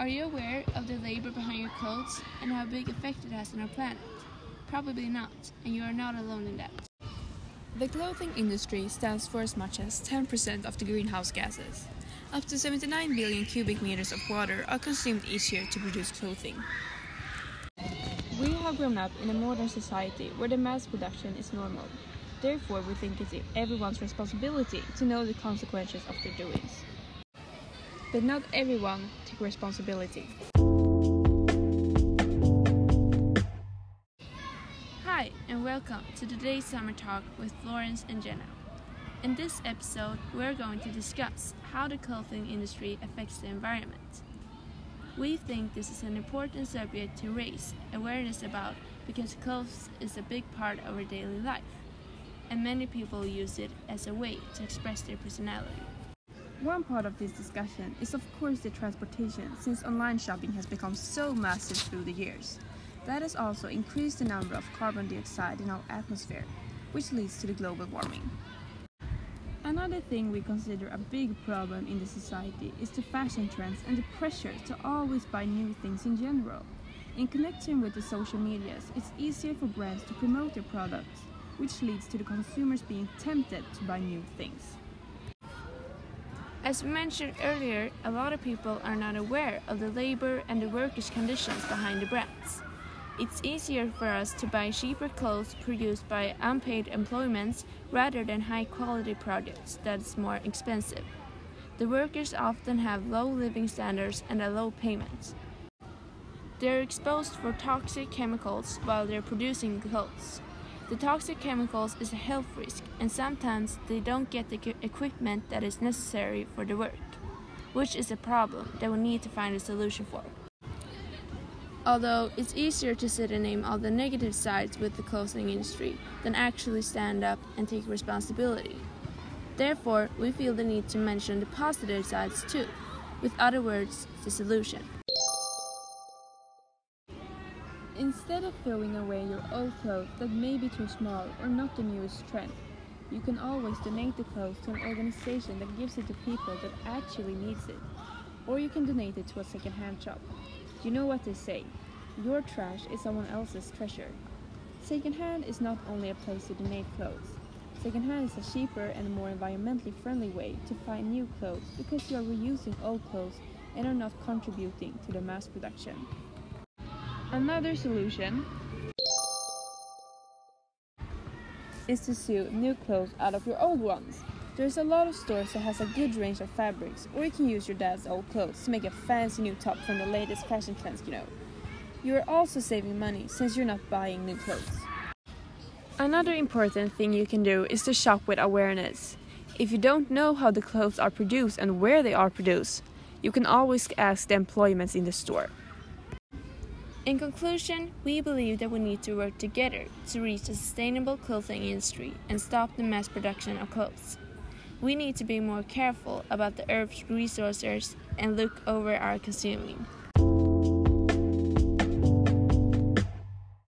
Are you aware of the labor behind your clothes and how big effect it has on our planet? Probably not, and you are not alone in that. The clothing industry stands for as much as 10% of the greenhouse gases. Up to 79 billion cubic meters of water are consumed each year to produce clothing. We have grown up in a modern society where the mass production is normal. Therefore, we think it's everyone's responsibility to know the consequences of their doings. But not everyone take responsibility. Hi, and welcome to today's summer talk with Florence and Jenna. In this episode, we're going to discuss how the clothing industry affects the environment. We think this is an important subject to raise awareness about because clothes is a big part of our daily life, and many people use it as a way to express their personality. One part of this discussion is, of course, the transportation, since online shopping has become so massive through the years. That has also increased the number of carbon dioxide in our atmosphere, which leads to the global warming. Another thing we consider a big problem in the society is the fashion trends and the pressure to always buy new things in general. In connection with the social medias, it's easier for brands to promote their products, which leads to the consumers being tempted to buy new things. As mentioned earlier, a lot of people are not aware of the labor and the workers' conditions behind the brands. It's easier for us to buy cheaper clothes produced by unpaid employments rather than high quality products that's more expensive. The workers often have low living standards and a low payment. They're exposed for toxic chemicals while they're producing clothes. The toxic chemicals is a health risk and sometimes they don't get the equipment that is necessary for the work, which is a problem that we need to find a solution for although it's easier to sit and name all the negative sides with the clothing industry than actually stand up and take responsibility. Therefore, we feel the need to mention the positive sides too, with other words, the solution. Instead of throwing away your old clothes that may be too small or not the newest trend, you can always donate the clothes to an organization that gives it to people that actually needs it. Or you can donate it to a second-hand shop. You know what they say your trash is someone else's treasure. Secondhand is not only a place to donate clothes. Secondhand is a cheaper and more environmentally friendly way to find new clothes because you are reusing old clothes and are not contributing to the mass production. Another solution is to sew new clothes out of your old ones. There's a lot of stores that has a good range of fabrics, or you can use your dad's old clothes to make a fancy new top from the latest fashion trends you know. You are also saving money since you're not buying new clothes. Another important thing you can do is to shop with awareness. If you don't know how the clothes are produced and where they are produced, you can always ask the employments in the store. In conclusion, we believe that we need to work together to reach a sustainable clothing industry and stop the mass production of clothes. We need to be more careful about the Earth's resources and look over our consuming.